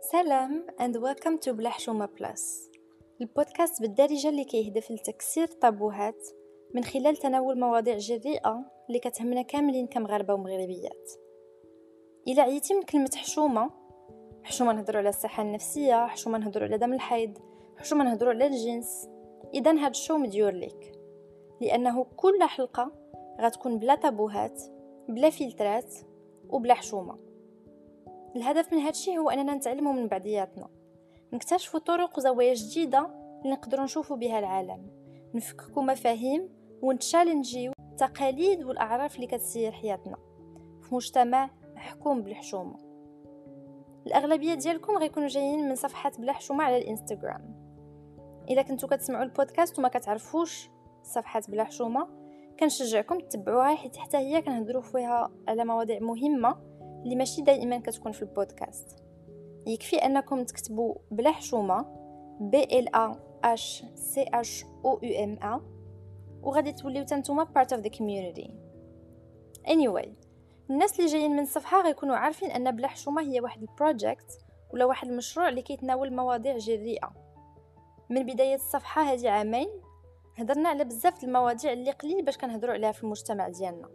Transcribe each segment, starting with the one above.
سلام and welcome to بلا حشومة بلس البودكاست بالدارجة اللي كيهدف لتكسير الطابوهات من خلال تناول مواضيع جريئة اللي كتهمنا كاملين كمغاربة ومغربيات. إلا عيتي من كلمة حشومة حشومة نهضروا على الصحة النفسية حشومة نهضروا على دم الحيض حشومة نهضروا على الجنس. إذا هاد ال show مديور ليك لأنه كل حلقة غتكون بلا طابوهات بلا فلترات وبلا حشومة. الهدف من هادشي هو أننا نتعلموا من بعضياتنا نكتشفوا طرق وزوايا جديدة اللي نقدروا نشوفوا بها العالم نفككوا مفاهيم ونتشالنجيو التقاليد والأعراف اللي كتسير حياتنا في مجتمع محكوم بالحشومة. الأغلبية ديالكم غيكونوا جايين من صفحات بلا حشومة على الإنستغرام. إذا كنتو كتسمعوا البودكاست وما كتعرفوش صفحات بلا حشومة كنشجعكم تتبعوها حيت حتى هي كنهضروا فيها على مواضيع مهمة اللي ماشي دائما كتكون في البودكاست. يكفي أنكم تكتبوا بلا حشومة B L A H C H O U M A وغادي توليو تنتوما part of the community anyway الناس اللي جايين من الصفحة غيكونوا عارفين أن بلا حشومة هي واحد ال project ولا واحد المشروع اللي كيتناول مواضيع جريئه من بداية الصفحة هذه عامين هضرنا على بزاف المواضيع اللي قليل باش كنهضروا عليها في المجتمع ديالنا.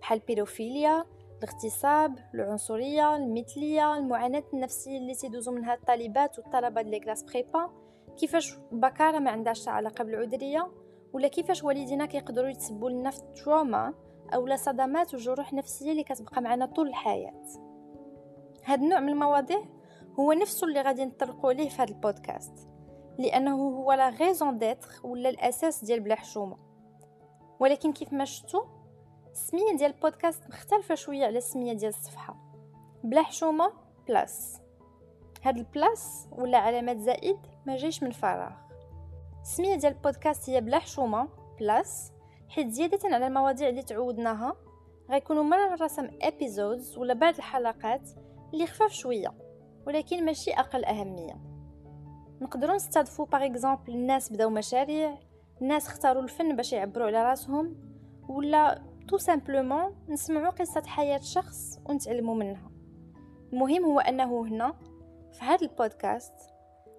بحال البيدوفيليا الاغتصاب العنصرية المثلية المعاناة النفسية اللي تيدوزو منها الطالبات والطلبة ديال classes prépa. كيفاش بكارة ما عندهاش علاقة بالعذرية؟ ولا كيفاش والدينا كيقدروا يتسبوا لنا في ال trauma؟ أو لا صدمات وجروح نفسية اللي كتبقى معنا طول الحياة. هاد النوع من المواضيع هو نفسه اللي غادي نطرقوا ليه في هذا البودكاست. لأنه هو la raison d'être ولا الأساس ديال بلا حشومة. ولكن كيف ما شفتوا السميه ديال البودكاست مختلفة شوية على السميه ديال الصفحة. بلا حشومة plus. هاد ال plus ولا علامات زائد ما جايش من فراغ. السميه ديال البودكاست هي بلا حشومة plus. حيت زيادة على المواضيع اللي تعودناها غيكونوا مرة مرة episodes ولا بعض الحلقات اللي خفاف شوية ولكن ماشي أقل أهمية. نقدروا نستضفوا par exemple الناس بداو مشاريع الناس اختاروا الفن باش يعبروا على راسهم ولا tout simplement نسمعوا قصة حياة شخص ونتعلموا منها. المهم هو أنه هنا في هذا البودكاست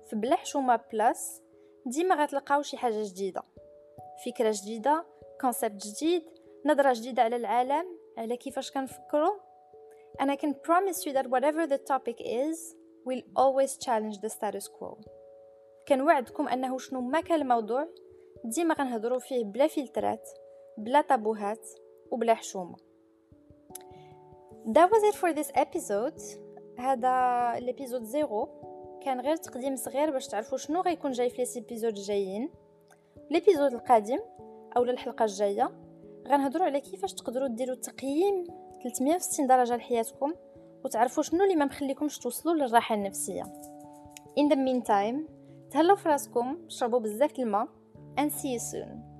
في بلا حشومة plus ديما غتلقاو شي حاجة جديدة. فكرة جديدة concept جديد نظرة جديدة على العالم على كيفاش كنفكروا and I can promise you that whatever the topic is we'll always challenge the status quo. كنوعدكم أنه شنو ما كان الموضوع ديما غنهضروا فيه بلا فلترات بلا طابوهات. وبلا حشومة. That was it for this episode. هذا ال episode zero كان غير تقديم صغير باش تعرفوا شنو غيكون جاي في les épisodes الجايين الابيزود القادم أو الحلقة الجاية. غنهضروا على كيفاش تقدروا ديروا تقييم 360 درجة لحياتكم وتعرفوا شنو اللي ما مخليكمش توصلوا للراحة النفسية. In the meantime تهلاو فراسكم شربوا بزاف الماء and see you soon.